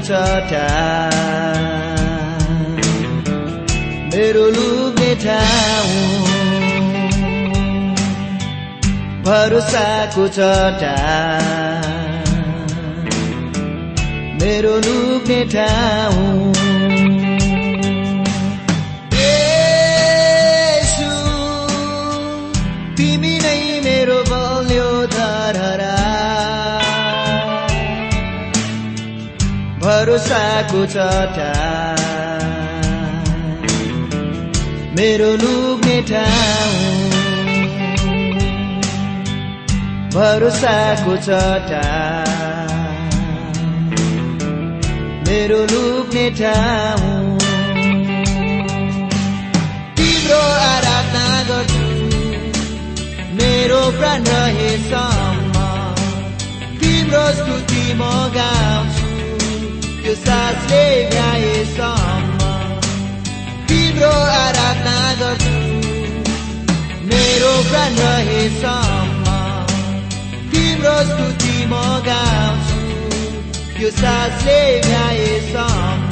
चट्टान मेरो लुग्ने ठाउँ भरोसाको चट्टान मेरो लुग्ने ठाउँ भरोसाको चट्टान मेरो लुग्ने ठाउँ। भरोसाको चट्टान मेरो लुग्ने ठाउँ। तिम्रो आराधना गर्छु। मेरो प्राण रहेसम्म तिम्रो स्तुति म गाउँछु। त्यो सासले गाएसम्म तिम्रो आराधना गर्छु। मेरो प्राण रहेसम्म तिम्रो स्तुति म गाउँछु। त्यो सासले गाएसम्म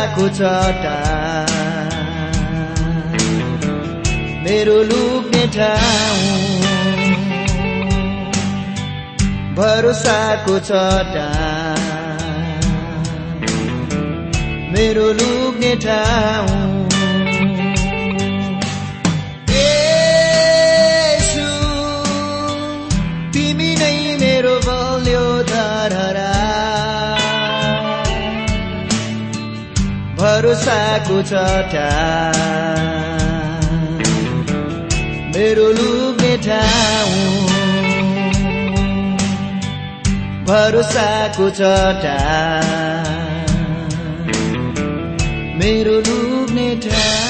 भरोसाको चट्टान मेरो लुक्ने ठाउँ। भरोसाको चट्टान मेरो लुक्ने ठाउँ। तिमी नै मेरो बल्यो धरहरा भरोसाको चट्टान मेरो लुग्ने ठाउँ। भरोसाको चट्टान मेरो लुग्ने ठाउँ।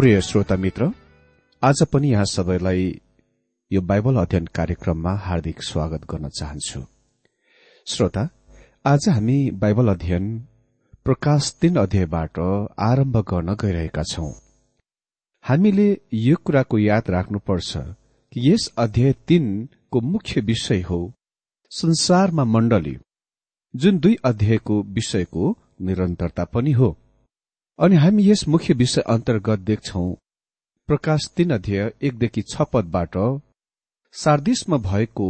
प्रिय श्रोता मित्र आज पनि यहाँ सबैलाई यो बाइबल अध्ययन कार्यक्रममा हार्दिक स्वागत गर्न चाहन्छु। श्रोता आज हामी बाइबल अध्ययन प्रकाश तीन अध्यायबाट आरम्भ गर्न गइरहेका छौं। हामीले यो कुराको याद राख्नुपर्छ कि यस अध्याय तीनको मुख्य विषय हो संसारमा मण्डली जुन दुई अध्यायको विषयको निरन्तरता पनि हो। अनि हामी यस मुख्य विषय अन्तर्गत देख्छौ प्रकाश तीन अध्यय एकदेखि छ पदबाट सार्दिसमा भएको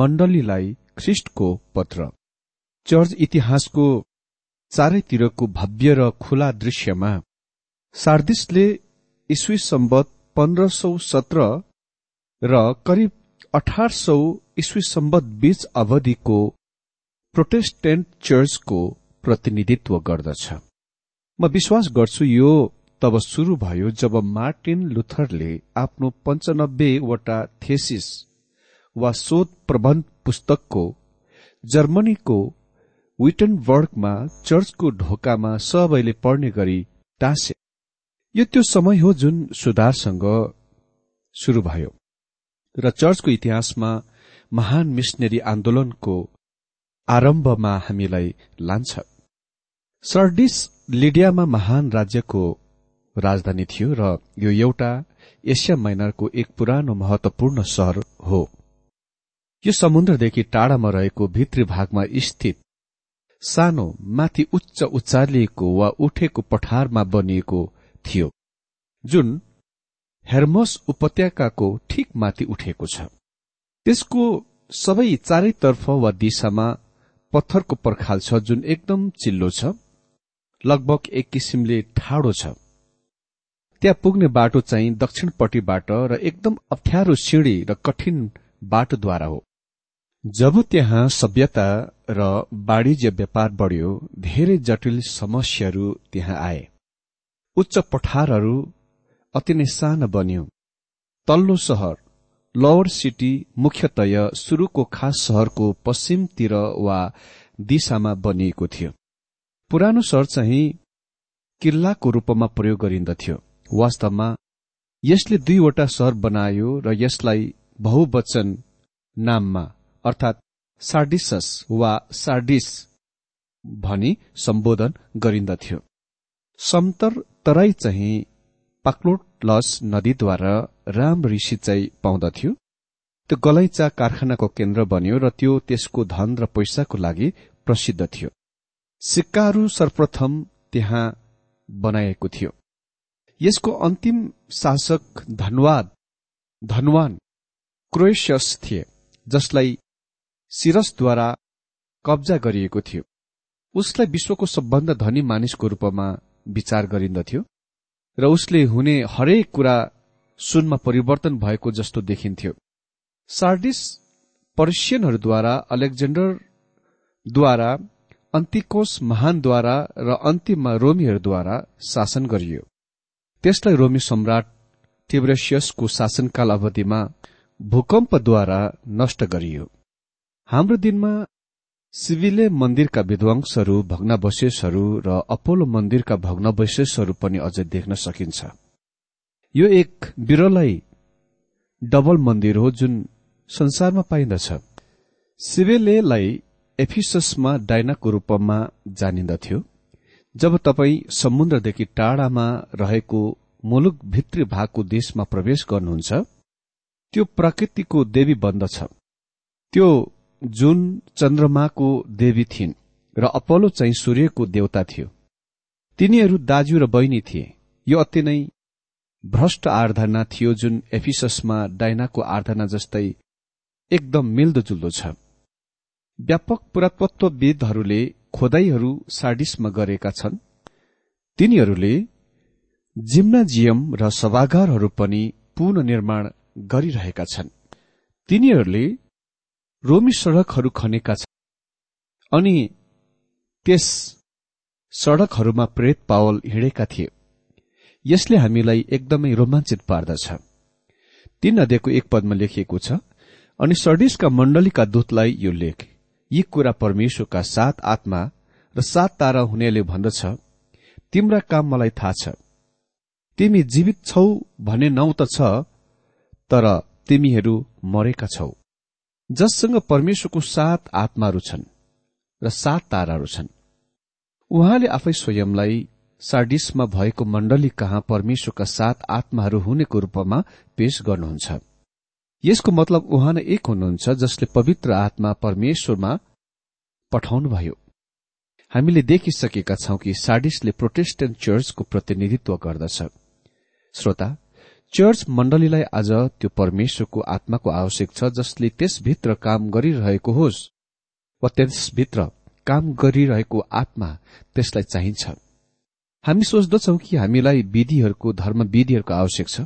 मण्डलीलाई ख्रिष्टको पत्र। चर्च इतिहासको चारैतिरको भव्य र खुला दृश्यमा सार्दिसले इस्वी सम्बत पन्ध्र सौ सत्र र करिब अठार सौ इस्वी सम्बत बीच अवधिको प्रोटेस्टेन्ट चर्चको प्रतिनिधित्व गर्दछ। म विश्वास गर्छु यो तब शुरू भयो जब मार्टिन लुथरले आफ्नो पञ्चानब्बेवटा थेसिस वा शोध प्रबन्ध पुस्तकको जर्मनीको विटनबर्गमा चर्चको ढोकामा सबैले पढ्ने गरी टाँसे। यो त्यो समय हो जुन सुधारसँग शुरू भयो र चर्चको इतिहासमा महान मिसनरी आन्दोलनको आरम्भमा हामीलाई लान्छ। सर्डिस लिडियामा महान राज्यको राजधानी थियो र यो एउटा एसिया माइनरको एक पुरानो महत्वपूर्ण सहर हो। यो समुद्रदेखि टाढामा रहेको भित्री भागमा स्थित सानो माथि उच्च उचालिएको वा उठेको पठारमा बनिएको थियो जुन हेर्मोस उपत्यकाको ठिक माथि उठेको छ। त्यसको सबै चारैतर्फ वा दिशामा पत्थरको पर्खाल छ जुन एकदम चिल्लो छ। लगभग एक किसिमले ठाडो छ। त्यहाँ पुग्ने बाटो चाहिँ दक्षिणपट्टिबाट र एकदम अप्ठ्यारो सिँढी र कठिन बाटोद्वारा हो। जब त्यहाँ सभ्यता र वाणिज्य व्यापार बढ्यो धेरै जटिल समस्याहरू त्यहाँ आए। उच्च पठारहरू अति नै सानो बन्यो। तल्लो सहर लोवर सिटी मुख्यतया सुरुको खास सहरको पश्चिमतिर वा दिशामा बनिएको थियो। पुरानो सहर चाहिँ किल्लाको रूपमा प्रयोग गरिन्दथ्यो। वास्तवमा यसले दुईवटा सहर बनायो र यसलाई बहुवचन नाममा अर्थात सार्डिसस वा सार्डिस भनी सम्बोधन गरिन्दथ्यो। समतर तराई चाहिँ पाक्लोटलस नदीद्वारा राम ऋषि चाहिँ पाउँदथ्यो। त्यो गलैचा कारखानाको केन्द्र बन्यो र त्यो त्यसको धन र पैसाको लागि प्रसिद्ध थियो। सिक्काहरू सर्वप्रथम त्यहाँ बनाएको थियो। यसको अन्तिम शासक धनवाद धनवान क्रोएसियस थिए जसलाई सिरसद्वारा कब्जा गरिएको थियो। उसलाई विश्वको सबभन्दा धनी मानिसको रूपमा विचार गरिन्दथ्यो र उसले हुने हरेक कुरा सुनमा परिवर्तन भएको जस्तो देखिन्थ्यो। सार्डिस पर्सियनहरूद्वारा अलेक्जेन्डरद्वारा अन्तिकोस महानद्वारा र अन्तिममा रोमीहरूद्वारा शासन गरियो। त्यसलाई रोमी सम्राट टिब्रेसियसको शासनकाल अवधिमा भूकम्पद्वारा नष्ट गरियो। हाम्रो दिनमा सिभिले मन्दिरका विध्वंसहरू भग्नावशेषहरू र अपोलो मन्दिरका भग्नावशेषहरू पनि अझै देख्न सकिन्छ। यो एक विरलै डबल मन्दिर हो जुन संसारमा पाइन्दछ सिवेलेलाई एफिससमा डाइनाको रूपमा जानिन्दथ्यो। जब तपाईँ समुद्रदेखि टाढामा रहेको मुलुक भित्री भागको देशमा प्रवेश गर्नुहुन्छ त्यो प्रकृतिको देवी बन्दछ त्यो जुन चन्द्रमाको देवी थिइन् र अपोलो चाहिँ सूर्यको देवता थियो। तिनीहरू दाजु र बहिनी थिए। यो अति नै भ्रष्ट आराधना थियो जुन एफिससमा डाइनाको आराधना जस्तै एकदम मिल्दोजुल्दो छ। व्यापक पुरातत्वविदहरूले खोदाईहरू सार्डिसमा गरेका छन्। तिनीहरूले जिम्नाजियम र सभागारहरू पनि पुननिर्माण गरिरहेका छन्। तिनीहरूले रोमी सड़कहरू खनेका छन् अनि त्यस सड़कहरूमा प्रेत पावल हिँडेका थिए। यसले हामीलाई एकदमै रोमाञ्चित पार्दछ। तीन अध्ययको एक पदमा लेखिएको छ अनि सर्डिसका मण्डलीका दूतलाई यो लेख। यी कुरा परमेश्वरका सात आत्मा र सात तारा हुनेले भन्दछ। तिम्रा काम मलाई थाहा छ। तिमी जीवित छौ भने नौ त छ तर तिमीहरू मरेका छौ। जससँग परमेश्वरको सात आत्माहरू छन् र सात ताराहरू छन्। उहाँले आफै स्वयंलाई सार्डिसमा भएको मण्डली कहाँ परमेश्वरका सात आत्माहरू हुनेको रूपमा पेश गर्नुहुन्छ। यसको मतलब उहाँ नै एक हुनुहुन्छ जसले पवित्र आत्मा परमेश्वरमा पठाउनुभयो। हामीले देखिसकेका छौं कि साडिसले प्रोटेस्टेन्ट चर्चको प्रतिनिधित्व गर्दछ। श्रोता चर्च मण्डलीलाई आज त्यो परमेश्वरको आत्माको आवश्यक छ जसले त्यसभित्र काम गरिरहेको होस् वा त्यसभित्र काम गरिरहेको आत्मा त्यसलाई चाहिन्छ। हामी सोच्दछौ कि हामीलाई विधिहरूको धर्म विधिहरूको आवश्यक छ।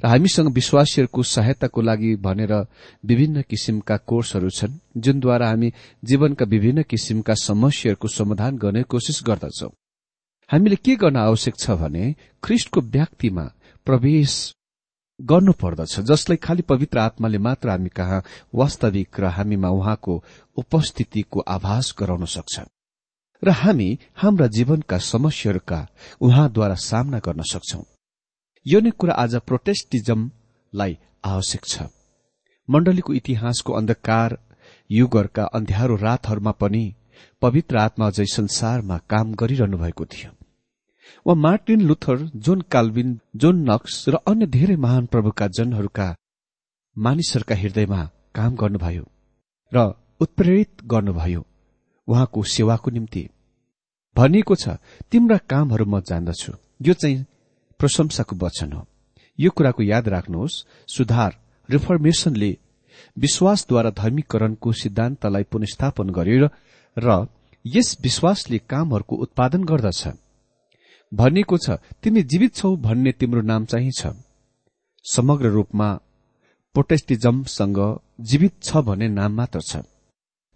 र हामीसँग विश्वासीहरूको सहायताको लागि भनेर विभिन्न किसिमका कोर्सहरू छन् जुनद्वारा हामी जीवनका विभिन्न किसिमका समस्याहरूको समाधान गर्ने कोसिस गर्दछौ। हामीले के गर्न आवश्यक छ भने ख्रिष्टको व्यक्तिमा प्रवेश गर्नुपर्दछ जसलाई खालि पवित्र आत्माले मात्र हामी कहाँ वास्तविक र हामीमा उहाँको उपस्थितिको आभास गराउन सक्छ र हामी हाम्रा जीवनका समस्याहरूका उहाँद्वारा सामना गर्न सक्छौ। यो नै कुरा आज प्रोटेस्टिजमलाई आवश्यक छ। मण्डलीको इतिहासको अन्धकार युगहरूका अन्ध्यारो रातहरूमा पनि पवित्र आत्मा अझै संसारमा काम गरिरहनु भएको थियो। वा Martin Luther John Calvin John Knox र अन्य धेरै महान प्रभुका जनहरूका मानिसहरूका हृदयमा काम गर्नुभयो र उत्प्रेरित गर्नुभयो उहाँको सेवाको निम्ति। भनिएको छ तिम्रा कामहरू म जान्दछु। यो चाहिँ प्रशंसाको वचन हो। यो कुराको याद राख्नुहोस् सुधार रिफर्मेशनले विश्वासद्वारा धर्मीकरणको सिद्धान्तलाई पुनस्थापन गर्यो र यस विश्वासले कामहरूको उत्पादन गर्दछ। भनिएको छ तिमी जीवित छौ भन्ने तिम्रो नाम चाहिँ छ। समग्र रूपमा प्रोटेस्टिजमसँग जीवित छ भन्ने नाम मात्र छ।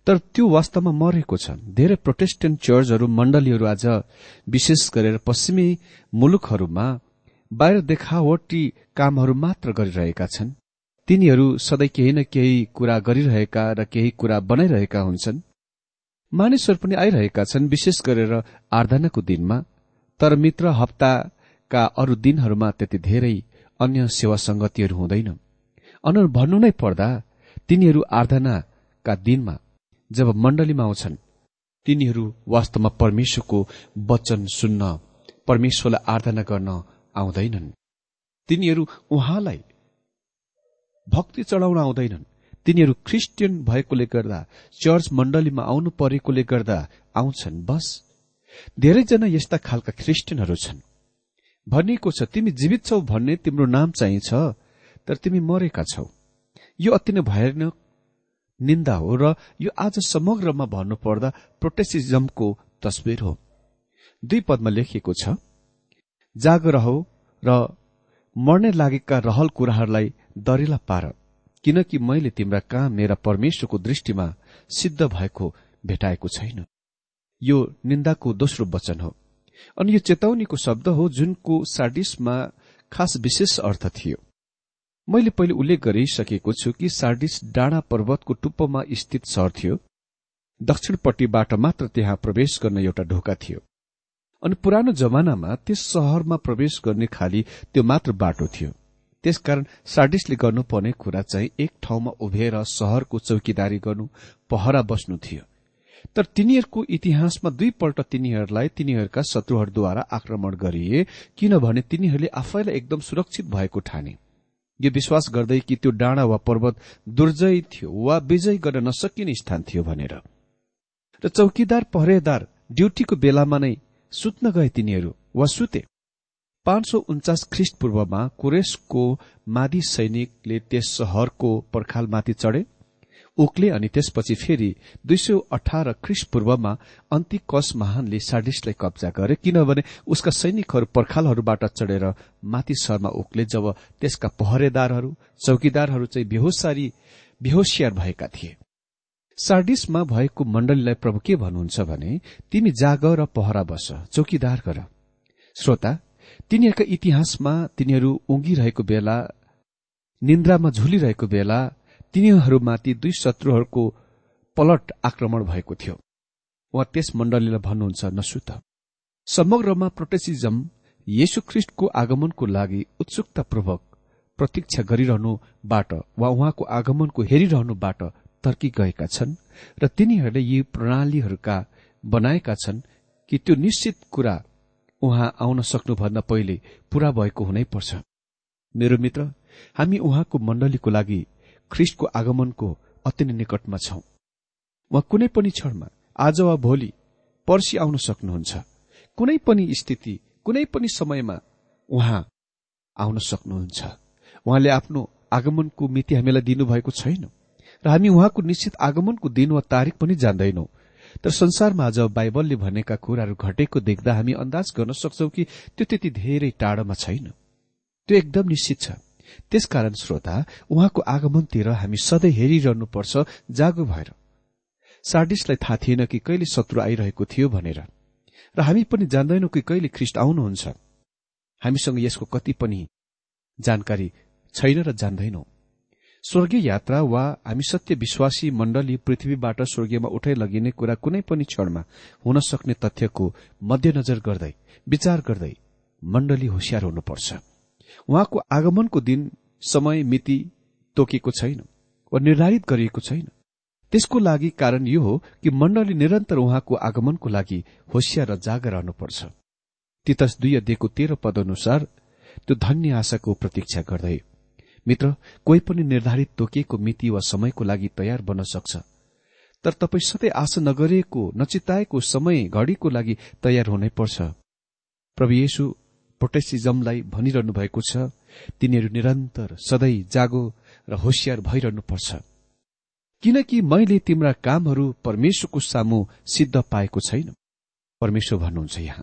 तर त्यो वास्तवमा मरेको छ। धेरै प्रोटेस्टेन्ट चर्चहरू मण्डलीहरू आज विशेष गरेर पश्चिमी मुलुकहरूमा बाहिर देखावटी कामहरू मात्र गरिरहेका छन्। तिनीहरू सधैँ केही न केही कुरा गरिरहेका र केही कुरा बनाइरहेका हुन्छन्। मानिसहरू पनि आइरहेका छन् विशेष गरेर आराधनाको दिनमा। तर मित्र हप्ताका अरू दिनहरूमा त्यति धेरै अन्य सेवा संगतिहरू हुँदैन अनु भन्नु नै पर्दा तिनीहरू आराधनाका दिनमा जब मण्डलीमा आउँछन् तिनीहरू वास्तवमा परमेश्वरको वचन सुन्न परमेश्वरलाई आराधना गर्न आउँदैनन्। तिनीहरू उहाँलाई भक्ति चढाउन आउँदैनन्। तिनीहरू क्रिस्चियन भएकोले गर्दा चर्च मण्डलीमा आउनु परेकोले गर्दा आउँछन् बस। धेरैजना यस्ता खालका क्रिस्चियनहरू छन्। भनिएको छ तिमी जीवित छौ भन्ने तिम्रो नाम चाहिँ छ तर तिमी मरेका छौ। यो अति नै भयानक निन्दा हो र यो आज समग्रमा भन्नुपर्दा प्रोटेसिजमको तस्विर हो। दुई पदमा लेखिएको छ जाग रह र मर्ने लागेका रहल कुराहरूलाई दरिला पार किनकि मैले तिम्रा कहाँ मेरा परमेश्वरको दृष्टिमा सिद्ध भएको भेटाएको छैन। यो निन्दाको दोस्रो वचन हो। अनि यो चेतावनीको शब्द हो जुनको सार्डिसमा खास विशेष अर्थ थियो। मैले पहिले उल्लेख गरिसकेको छु कि सार्डिस डाँडा पर्वतको टुप्पोमा स्थित सहर थियो। दक्षिणपट्टिबाट मात्र त्यहाँ प्रवेश गर्न एउटा ढोका थियो। अनि पुरानो जमानामा त्यस सहरमा प्रवेश गर्ने खाली त्यो मात्र बाटो थियो। त्यसकारण सार्डिसले गर्नुपर्ने कुरा चाहिँ एक ठाउँमा उभिएर सहरको चौकीदारी गर्नु पहरा बस्नु थियो। तर तिनीहरूको इतिहासमा दुईपल्ट तिनीहरूलाई तिनीहरूका शत्रुहरूद्वारा आक्रमण गरिए किनभने तिनीहरूले आफैलाई एकदम सुरक्षित भएको ठाने। यो विश्वास गर्दै कि त्यो डाँडा वा पर्वत दुर्जय थियो वा विजय गर्न नसकिने स्थान थियो भनेर। र चौकीदार पहरेदार ड्युटीको बेलामा नै सुत्न गए तिनीहरू वा सुते। पाँच सौ उन्चास ख्रिस्ट पूर्वमा कुरेशको मादी सैनिकले त्यस सहरको पर्खालमाथि चढे। उक्ले अनि त्यसपछि फेरि दुई सय अठार ख्रिस पूर्वमा अन्तिकस महानले साडिसलाई कब्जा गरे किनभने उसका सैनिकहरू पर्खालहरूबाट चढेर माथि शरमा उक्ले जब त्यसका पहरेदारहरू चौकीदारहरू चाहिँ बेहोसारी बेहोसियार भएका थिए। सार्डिसमा भएको मण्डलीलाई प्रभु के भन्नुहुन्छ भने तिमी जाग र पहरा बस चौकीदार गर। श्रोता तिनीहरूका इतिहासमा तिनीहरू उङ्गिरहेको बेला निन्द्रामा झुलिरहेको बेला तिनीहरूमाथि दुई शत्रुहरूको पलट आक्रमण भएको थियो। उहाँ त्यस मण्डलीलाई भन्नुहुन्छ नसुत। समग्रमा प्रोटेसिजम येशु ख्रिष्टको आगमनको लागि उत्सुकतापूर्वक प्रतीक्षा गरिरहनुबाट वा उहाँको आगमनको हेरिरहनुबाट तर्की गएका छन् र तिनीहरूले यी प्रणालीहरूका बनाएका छन् कि त्यो निश्चित कुरा उहाँ आउन सक्नुभन्दा पहिले पूरा भएको हुनै पर्छ। मेरो मित्र हामी उहाँको मण्डलीको लागि ख्रिस्टको आगमनको अति नै निकटमा छौं। वा कुनै पनि क्षणमा आज वा भोलि पर्सि आउन सक्नुहुन्छ। कुनै पनि स्थिति कुनै पनि समयमा उहाँ आउन सक्नुहुन्छ। उहाँले आफ्नो आगमनको मिति हामीलाई दिनुभएको छैन। र हामी उहाँको निश्चित आगमनको दिन वा तारिक पनि जान्दैनौ। तर संसारमा आज बाइबलले भनेका कुराहरू घटेको देख्दा हामी अन्दाज गर्न सक्छौ कि त्यो त्यति धेरै टाढामा छैन। त्यो एकदम निश्चित छ। त्यसकारण श्रोता उहाँको आगमनतिर हामी सधैँ हेरिरहनुपर्छ जागो भएर। सार्डिसलाई थाहा थिएन कि कहिले शत्रु आइरहेको थियो भनेर। र हामी पनि जान्दैनौ कि कहिले ख्रिष्ट आउनुहुन्छ। हामीसँग यसको कति पनि जानकारी छैन र जान्दैनौ। स्वर्गीय यात्रा वा हामी सत्य विश्वासी मण्डली पृथ्वीबाट स्वर्गीयमा उठाइ लगिने कुरा कुनै पनि क्षणमा हुन सक्ने तथ्यको मध्यनजर गर्दै विचार गर्दै मण्डली होसियार हुनुपर्छ। उहाँको आगमनको दिन समय मिति तोकेको छैन वा निर्धारित गरिएको छैन। त्यसको लागि कारण यो हो कि मण्डली निरन्तर उहाँको आगमनको लागि होसियार र जागर रहनुपर्छ। तितस दुई अध्ययको तेह्र पद अनुसार त्यो धन्य आशाको प्रतीक्षा गर्दै मित्र कोही पनि निर्धारित तोकिएको मिति वा समयको लागि तयार बन्न सक्छ। तर तपाईँ सधैँ आशा नगरिएको नचिताएको समय घड़ीको लागि तयार हुनै पर्छ। प्रभु येशु प्रोटेस्टिजमलाई भनिरहनु भएको छ। तिनीहरू निरन्तर सधैँ जागो र होसियार भइरहनुपर्छ। किनकि मैले तिम्रा कामहरू परमेश्वरको सामु सिद्ध पाएको छैन। परमेश्वर भन्नुहुन्छ यहाँ।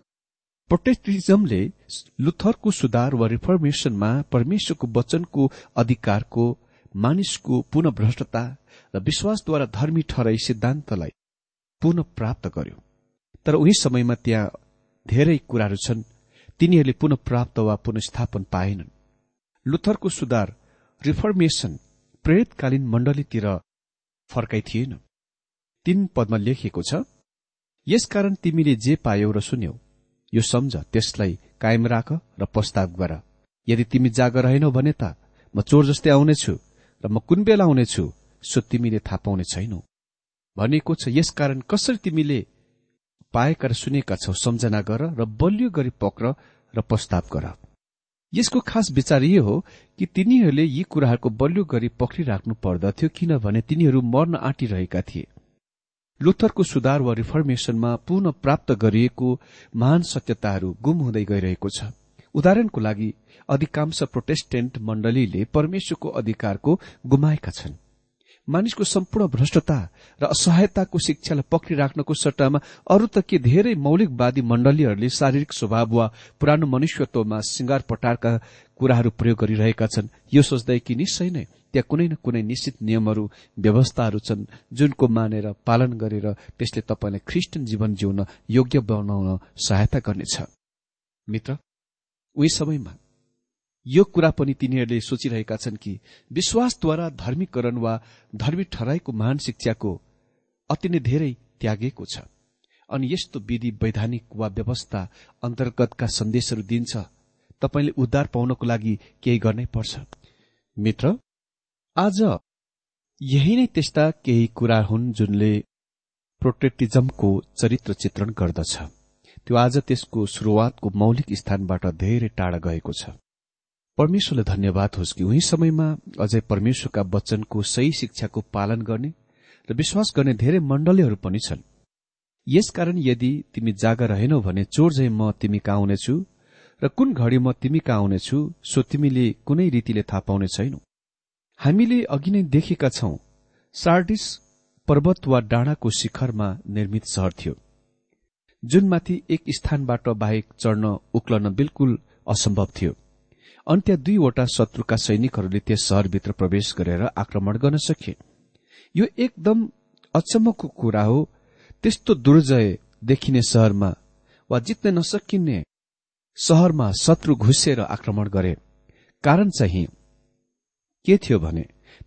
प्रोटेस्टिजमले लुथरको सुधार वा रिफर्मेशनमा परमेश्वरको वचनको अधिकारको मानिसको पुनः भ्रष्टता र विश्वासद्वारा धर्मी ठहराई सिद्धान्तलाई पुनः प्राप्त गर्यो। तर उही समयमा त्यहाँ धेरै कुराहरू छन्। तिनीहरूले पुनः प्राप्त वा पुनस्थापन पाएनन्। लुथरको सुधार रिफर्मेशन प्रेरितकालीन मण्डलीतिर फर्काइ थिएन। तीन पदमा लेखिएको छ यसकारण तिमीले जे पायौ र सुन्यौ यो सम्झ त्यसलाई कायम राख र प्रस्ताव गर। यदि तिमी जाग रहेनौ भने त म चोर जस्तै आउनेछु र म कुन बेला आउनेछु सो तिमीले थाहा पाउने छैनौ। भनेको छ यसकारण कसरी तिमीले पाएका र सुनेका छौ सम्झना गर र बलियो गरी पक्र र प्रस्ताव गर। यसको खास विचार यो हो कि तिनीहरूले यी कुराहरूको बलियो गरी पक्रिराख्नु पर्दथ्यो किनभने तिनीहरू मर्न आँटिरहेका थिए। लुथरको सुधार वा रिफर्मेशनमा पुनः प्राप्त गरिएको महान सत्यताहरू गुम हुँदै गइरहेको छ। उदाहरणको लागि अधिकांश प्रोटेस्टेन्ट मण्डलीले परमेश्वरको अधिकारको गुमाएका छन्। मानिसको सम्पूर्ण भ्रष्टता र असहायताको शिक्षालाई पक्रिराख्नको सट्टामा अरू त के धेरै मौलिकवादी मण्डलीहरूले शारीरिक स्वभाव वा पुरानो मनुष्यत्वमा सिंगार पटारका कुराहरू प्रयोग गरिरहेका छन्। यो सोच्दै कि निश्चय नै त्यहाँ कुनै न कुनै निश्चित नियमहरू व्यवस्थाहरू छन् जुनको मानेर पालन गरेर त्यसले तपाईँलाई ख्रिस्टन जीवन जिउन योग्य बनाउन सहायता गर्नेछ। मित्र उही समयमा यो कुरा पनि तिनीहरूले सोचिरहेका छन् कि विश्वासद्वारा धर्मीकरण वा धर्मी ठहराईको महान शिक्षाको अति नै धेरै त्यागेको छ। अनि यस्तो विधि वैधानिक वा व्यवस्था अन्तर्गतका सन्देशहरू दिन्छ। तपाईँले उद्धार पाउनको लागि केही गर्नै पर्छ। मित्र आज यही नै त्यस्ता केही कुरा हुन् जुनले प्रोटेक्टिजमको चरित्र चित्रण गर्दछ। त्यो आज त्यसको शुरूआतको मौलिक स्थानबाट धेरै टाढा गएको छ। परमेश्वरले धन्यवाद होस् कि उही समयमा अझै परमेश्वरका वचनको सही शिक्षाको पालन गर्ने र विश्वास गर्ने धेरै मण्डलीहरू पनि छन्। यसकारण यदि तिमी जागा रहेनौ भने चोर झै म तिमी कहाँ आउनेछु र कुन घड़ी म तिमी कहाँ आउनेछु सो तिमीले कुनै रीतिले थाहा पाउने छैनौ। हामीले अघि नै देखेका छौं सार्डिस पर्वत वा डाँडाको शिखरमा निर्मित शहर थियो जुनमाथि एक स्थानबाट बाहेक चढ्न उक्लन बिल्कुल असम्भव थियो। अन्त्य दुईवटा शत्रुका सैनिकहरूले त्यस शहरभित्र प्रवेश गरेर आक्रमण गर्न सके। यो एकदम अचम्मको कुरा हो त्यस्तो दुर्जय देखिने शहरमा वा जित्न नसकिने शहरमा शत्रु घुसेर आक्रमण गरे। कारण चाहिँ के थियो भने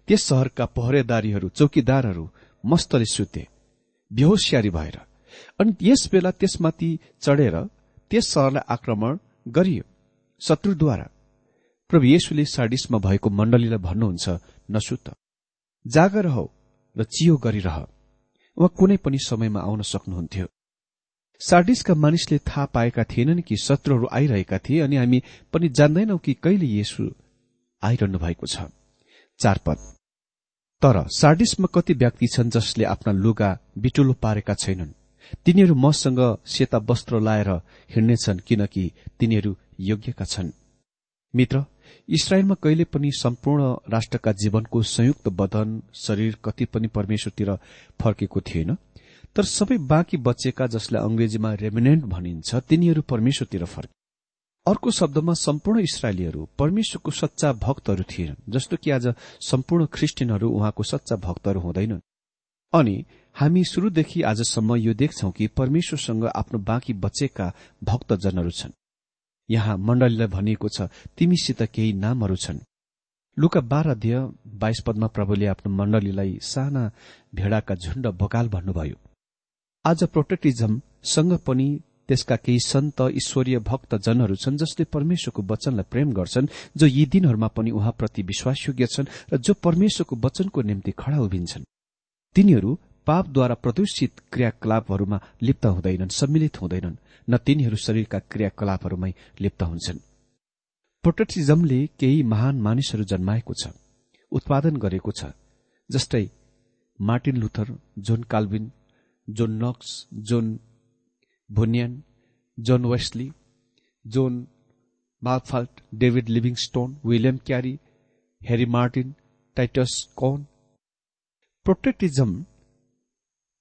त्यस शहरका पहरेदारीहरू चौकीदारहरू मस्तले सुते बेहोसियारी भएर अनि यस बेला त्यसमाथि चढेर त्यस शहरलाई आक्रमण गरियो शत्रुद्वारा। प्रभु येशुले साडिसमा भएको मण्डलीलाई भन्नुहुन्छ नसुत जागर रह र चियो गरिरह। उहाँ कुनै पनि समयमा आउन सक्नुहुन्थ्यो। सार्डिसका मानिसले थाहा पाएका थिएनन् कि शत्रुहरू आइरहेका थिए अनि हामी पनि जान्दैनौ कि कहिले येशु आइरहनु भएको छ। चारपद। तर सार्डिसमा कति व्यक्ति छन् जसले आफ्ना लुगा बिटुलो पारेका छैनन्? तिनीहरू मसँग सेता वस्त्र लाएर हिँड्नेछन् किनकि तिनीहरू योग्यका छन्। मित्र इसरायलमा कहिले पनि सम्पूर्ण राष्ट्रका जीवनको संयुक्त बदन शरीर कति पनि परमेश्वरतिर फर्केको थिएन। तर सबै बाँकी बचेका जसलाई अंग्रेजीमा रेमिनेन्ट भनिन्छ तिनीहरू परमेश्वरतिर फर्के। अर्को शब्दमा सम्पूर्ण इसरायलीहरू परमेश्वरको सच्चा भक्तहरू थिएनन् जस्तो कि आज सम्पूर्ण ख्रिस्टियनहरू उहाँको सच्चा भक्तहरू हुँदैनन्। अनि हामी शुरूदेखि आजसम्म यो देख्छौ कि परमेश्वरसँग आफ्नो बाँकी बचेका भक्तजनहरू छन्। यहाँ मण्डलीलाई भनिएको छ तिमीसित केही नामहरू छन्। लुका बाह्र अध्यय बाइस पदमा प्रभुले आफ्नो मण्डलीलाई साना भेड़ाका झुण्ड बकाल भन्नुभयो। आज प्रोटेक्टिजमसँग पनि त्यसका केही सन्त ईश्वरीय भक्त जनहरू छन् जसले परमेश्वरको वचनलाई प्रेम गर्छन् जो यी दिनहरूमा पनि उहाँप्रति विश्वासयोग्य छन् र जो परमेश्वरको वचनको निम्ति खड़ा उभिन्छन्। तिनीहरू पापद्वारा प्रदूषित क्रियाकलापहरूमा लिप्त हुँदैनन् सम्मिलित हुँदैनन् न तिनीहरू शरीरका क्रियाकलापहरूमै लिप्त हुन्छन्। प्रोटेक्टिजमले केही महान मानिसहरू जन्माएको छ उत्पादन गरेको छ जस्तै Martin Luther John Calvin John Knox John Bunyan John Wesley John मार्फाल्ट David Livingstone William Carey Henry Martyn Titus कौन प्रोटेक्टिजम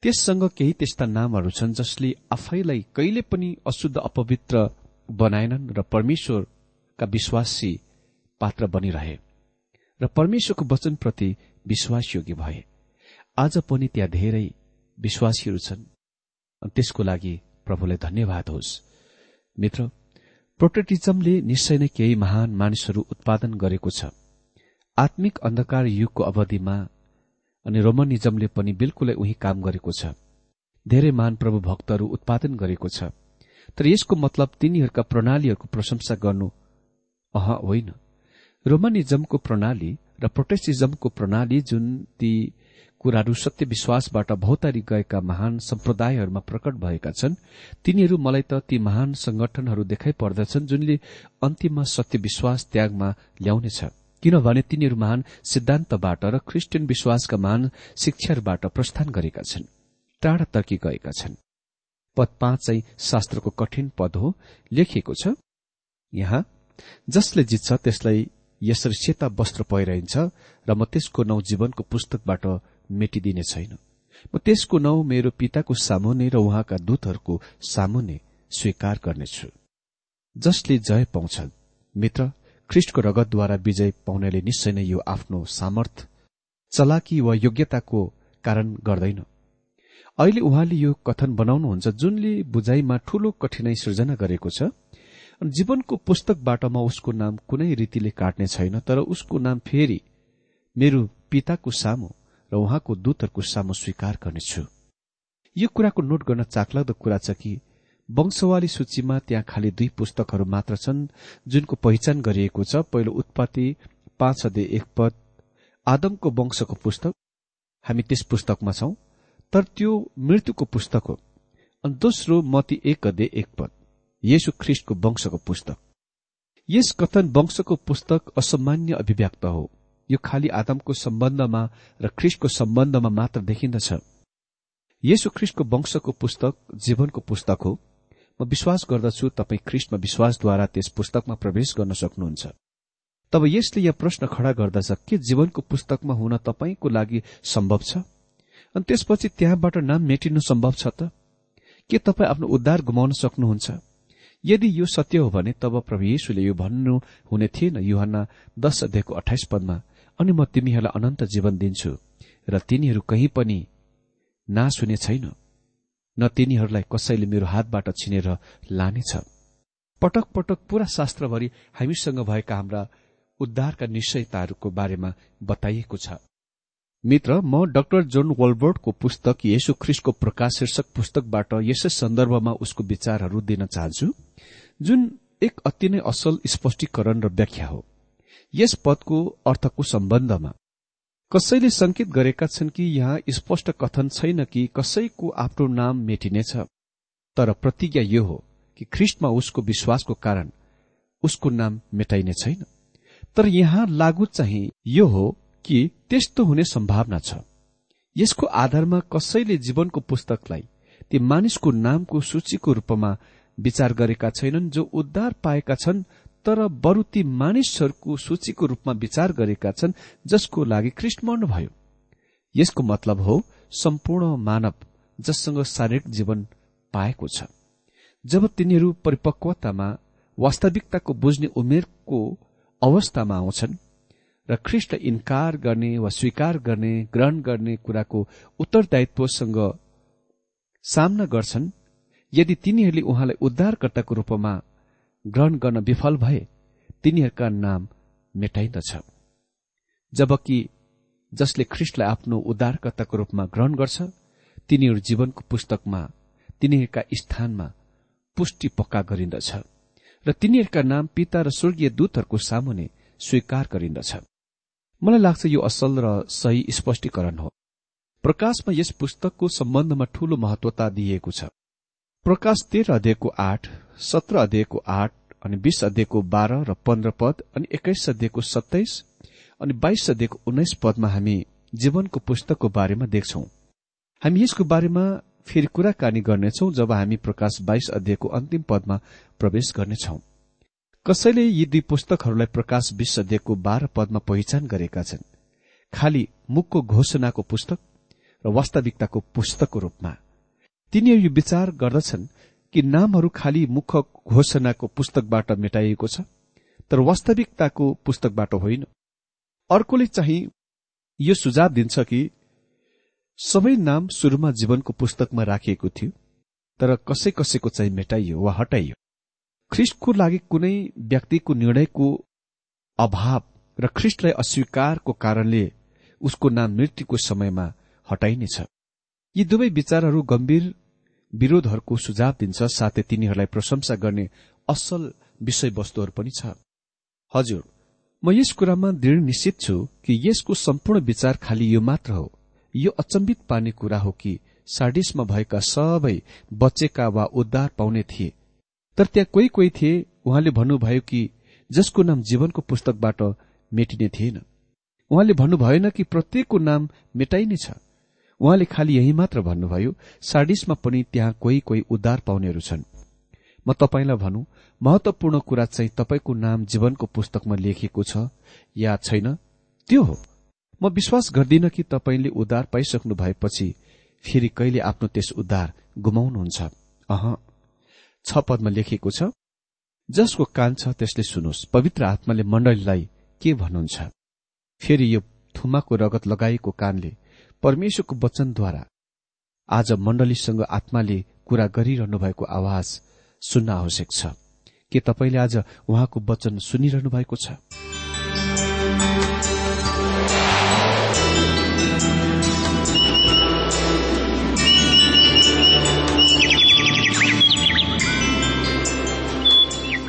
त्यससँग केही त्यस्ता नामहरू छन् जसले आफैलाई कहिले पनि अशुद्ध अपवित्र बनाएनन् र परमेश्वरका विश्वासी पात्र बनिरहे र परमेश्वरको वचनप्रति विश्वासयोग्य भए। आज पनि त्यहाँ धेरै विश्वासीहरू छन्। त्यसको लागि प्रभुलाई धन्यवाद होस्। मित्र प्रोटेटिजमले निश्चय नै केही महान मानिसहरू उत्पादन गरेको छ। आत्मिक अन्धकार युगको अवधिमा अनि रोमनिजमले पनि बिल्कुलै उही काम गरेको छ। धेरै महान प्रभु भक्तहरू उत्पादन गरेको छ। तर यसको मतलब तिनीहरूका प्रणालीहरूको प्रशंसा गर्नु अह होइन। रोमनिजमको प्रणाली र प्रोटेस्टिजमको प्रणाली जुन ती कुराहरू सत्य विश्वासबाट भौतारी गएका महान सम्प्रदायहरूमा प्रकट भएका छन्। तिनीहरू मलाई त ती महान संगठनहरू देखाइ पर्दछन् जुनले अन्तिममा सत्य विश्वास त्यागमा ल्याउनेछ। किनभने तिनीहरू महान सिद्धान्तबाट र क्रिस्चियन विश्वासका महान शिक्षाहरूबाट प्रस्थान गरेका छन्। टाढा तर्की गएका छन्। पद पाँच चाहिँ शास्त्रको कठिन पद हो। लेखिएको छ। यहाँ जसले जित्छ त्यसलाई यसरी सेता वस्त्र पहिरइन्छ र म त्यसको नौ जीवनको पुस्तकबाट मेटिदिने छैन। म त्यसको नाउँ मेरो पिताको सामुने र उहाँका दूतहरूको सामुने स्वीकार गर्नेछु। जसले जय पाउँछ मित्र ख्रिष्टको रगतद्वारा विजय पाउनेले निश्चय नै यो आफ्नो सामर्थ चलाकी वा योग्यताको कारण गर्दैन। अहिले उहाँले यो कथन बनाउनुहुन्छ जुनले बुझाइमा ठूलो कठिनाई सृजना गरेको छ। जीवनको पुस्तकबाट म उसको नाम कुनै रीतिले काट्ने छैन तर उसको नाम फेरि मेरो पिताको सामु र उहाँको दूतहरूको सामु स्वीकार गर्नेछु। यो कुराको नोट गर्न चाखलाग्दो कुरा छ कि वंशवाली सूचीमा त्यहाँ खालि दुई पुस्तकहरू मात्र छन् जुनको पहिचान गरिएको छ पहिलो उत्पत्ति पाँच अध्यय एक पद आदमको वंशको पुस्तक हामी त्यस पुस्तकमा छौं तर त्यो मृत्युको पुस्तक हो अनि दोस्रो मती एक अध्यय एक पद येशु ख्रिस्टको वंशको पुस्तक। यस कथन वंशको पुस्तक असामान्य अभिव्यक्त हो। यो खालि आदमको सम्बन्धमा र ख्रिस्टको सम्बन्धमा मात्र देखिन्दछ यसो ख्रिस्टको वंशको पुस्तक जीवनको पुस्तक हो। म विश्वास गर्दछु तपाईँ ख्रिस्टमा विश्वासद्वारा त्यस पुस्तकमा प्रवेश गर्न सक्नुहुन्छ। तब यसले यहाँ प्रश्न खड़ा गर्दछ के जीवनको पुस्तकमा हुन तपाईँको लागि सम्भव छ? अनि त्यसपछि त्यहाँबाट नाम मेटिनु सम्भव छ त? के तपाईँ आफ्नो उद्धार गुमाउन सक्नुहुन्छ? यदि यो सत्य हो भने तब प्रभु येशुले यो भन्नु हुने थिएन। युहन्ना दश अध्यायको अठाइस पदमा अनि म तिमीहरूलाई अनन्त जीवन दिन्छु र तिनीहरू कहीँ पनि नाश हुने छैन। न तिनीहरूलाई कसैले मेरो हातबाट छिनेर लानेछ। पटक पटक पूरा शास्त्रभरि हामीसँग भएका हाम्रा उद्धारका निश्चयताहरूको बारेमा बताइएको छ। मित्र म डाक्टर जोन वल्बर्टको पुस्तक येशु ख्रिस्टको प्रकाश शीर्षक पुस्तकबाट यसै सन्दर्भमा उसको विचारहरू दिन चाहन्छु जुन एक अति नै असल स्पष्टीकरण र व्याख्या हो। यस पदको अर्थको सम्बन्धमा। कसैले संकेत गरेका छन् कि यहाँ स्पष्ट कथन छैन कि कसैको आफ्नो नाम मेटिनेछ। तर प्रतिज्ञा यो हो कि ख्रिस्टमा उसको विश्वासको कारण उसको नाम मेटाइने छैन। तर यहाँ लागू चाहिँ यो हो कि त्यस्तो हुने सम्भावना छ। यसको आधारमा कसैले जीवनको पुस्तकलाई ती मानिसको नामको सूचीको रूपमा विचार गरेका छैनन् जो उद्धार पाएका छन् तर बरु ती मानिसहरूको सूचीको रूपमा विचार गरेका छन् जसको लागि ख्रिष्ट मर्नुभयो। यसको मतलब हो सम्पूर्ण मानव जससँग शारीरिक जीवन पाएको छ। जब तिनीहरू परिपक्वतामा वास्तविकताको बुझ्ने उमेरको अवस्थामा आउँछन् र ख्रिष्ट इन्कार गर्ने वा स्वीकार गर्ने ग्रहण गर्ने कुराको उत्तरदायित्वसँग सामना गर्छन् यदि तिनीहरूले उहाँलाई उद्धारकर्ताको रूपमा ग्रहण गर्न विफल भए तिनीहरूका नाम मेटाइदछ। जबकि जसले ख्रिस्टलाई आफ्नो उद्धारकर्ताको रूपमा ग्रहण गर्छ तिनीहरू जीवनको पुस्तकमा तिनीहरूका स्थानमा पुष्टि पक्का गरिन्दछ र तिनीहरूका नाम पिता र स्वर्गीय दूतहरूको सामुने स्वीकार गरिन्दछ। मलाई लाग्छ यो असल र सही स्पष्टीकरण हो। प्रकाशमा यस पुस्तकको सम्बन्धमा ठूलो महत्वता दिइएको छ। प्रकाश तेह्र अध्ययको आठ सत्र अध्ययको आठ अनि बीस अध्ययको बाह्र र पन्ध्र पद अनि एक्काइस अध्ययको सत्ताइस अनि बाइस अध्ययको उन्नाइस पदमा हामी जीवनको पुस्तकको बारेमा देख्छौ। हामी यसको बारेमा फेरि कुराकानी गर्नेछौ जब हामी प्रकाश बाइस अध्ययको अन्तिम पदमा प्रवेश गर्नेछौ। कसैले यी दुई पुस्तकहरूलाई प्रकाश बीस अध्ययको बाह्र पदमा पहिचान गरेका छन् खालि मुखको घोषणाको पुस्तक र वास्तविकताको पुस्तकको रूपमा। तिनीहरू यो विचार गर्दछन् कि नामहरू खालि मुख घोषणाको पुस्तकबाट मेटाइएको छ तर वास्तविकताको पुस्तकबाट होइन। अर्कोले चाहिँ यो सुझाव दिन्छ कि सबै नाम सुरुमा जीवनको पुस्तकमा राखिएको थियो तर कसै कसैको चाहिँ मेटाइयो वा हटाइयो। ख्रिस्टको लागि कुनै व्यक्तिको निर्णयको अभाव र ख्रिस्टलाई अस्वीकारको कारणले उसको नाम मृत्युको समयमा हटाइनेछ। यी दुवै विचारहरू गम्भीर विरोधहरूको सुझाव दिन्छ साथै तिनीहरूलाई प्रशंसा गर्ने असल विषयवस्तुहरू पनि छ। हजुर म यस कुरामा दृढ निश्चित छु कि यसको सम्पूर्ण विचार खालि यो मात्र हो। यो अचम्बित पार्ने कुरा हो कि साडिसमा भएका सबै बचेका वा उद्धार पाउने थिए। तर त्यहाँ कोही कोही थिए उहाँले भन्नुभयो कि जसको नाम जीवनको पुस्तकबाट मेटिने थिएन। उहाँले भन्नुभएन कि प्रत्येकको नाम मेटाइनेछ उहाँले खालि यही मात्र भन्नुभयो साडिसमा पनि त्यहाँ कोही कोही उद्धार पाउनेहरू छन्। म तपाईँलाई भनौँ महत्वपूर्ण कुरा चाहिँ तपाईँको नाम जीवनको पुस्तकमा लेखिएको छ या छैन? त्यो हो। म विश्वास गर्दिन कि तपाईँले उद्धार पाइसक्नु भएपछि फेरि कहिले आफ्नो त्यस उद्धार गुमाउनुहुन्छ। अह। छ पदमा लेखिएको छ जसको कान छ त्यसले सुनोस् पवित्र आत्माले मण्डलीलाई के भन्नुहुन्छ? फेरि यो थुमाको रगत लगाइएको कानले परमेश्वरको वचनद्वारा आज मण्डलीसँग आत्माले कुरा गरिरहनु भएको आवाज सुन्न आवश्यक छ। के तपाईँले आज उहाँको वचन सुनिरहनु भएको छ?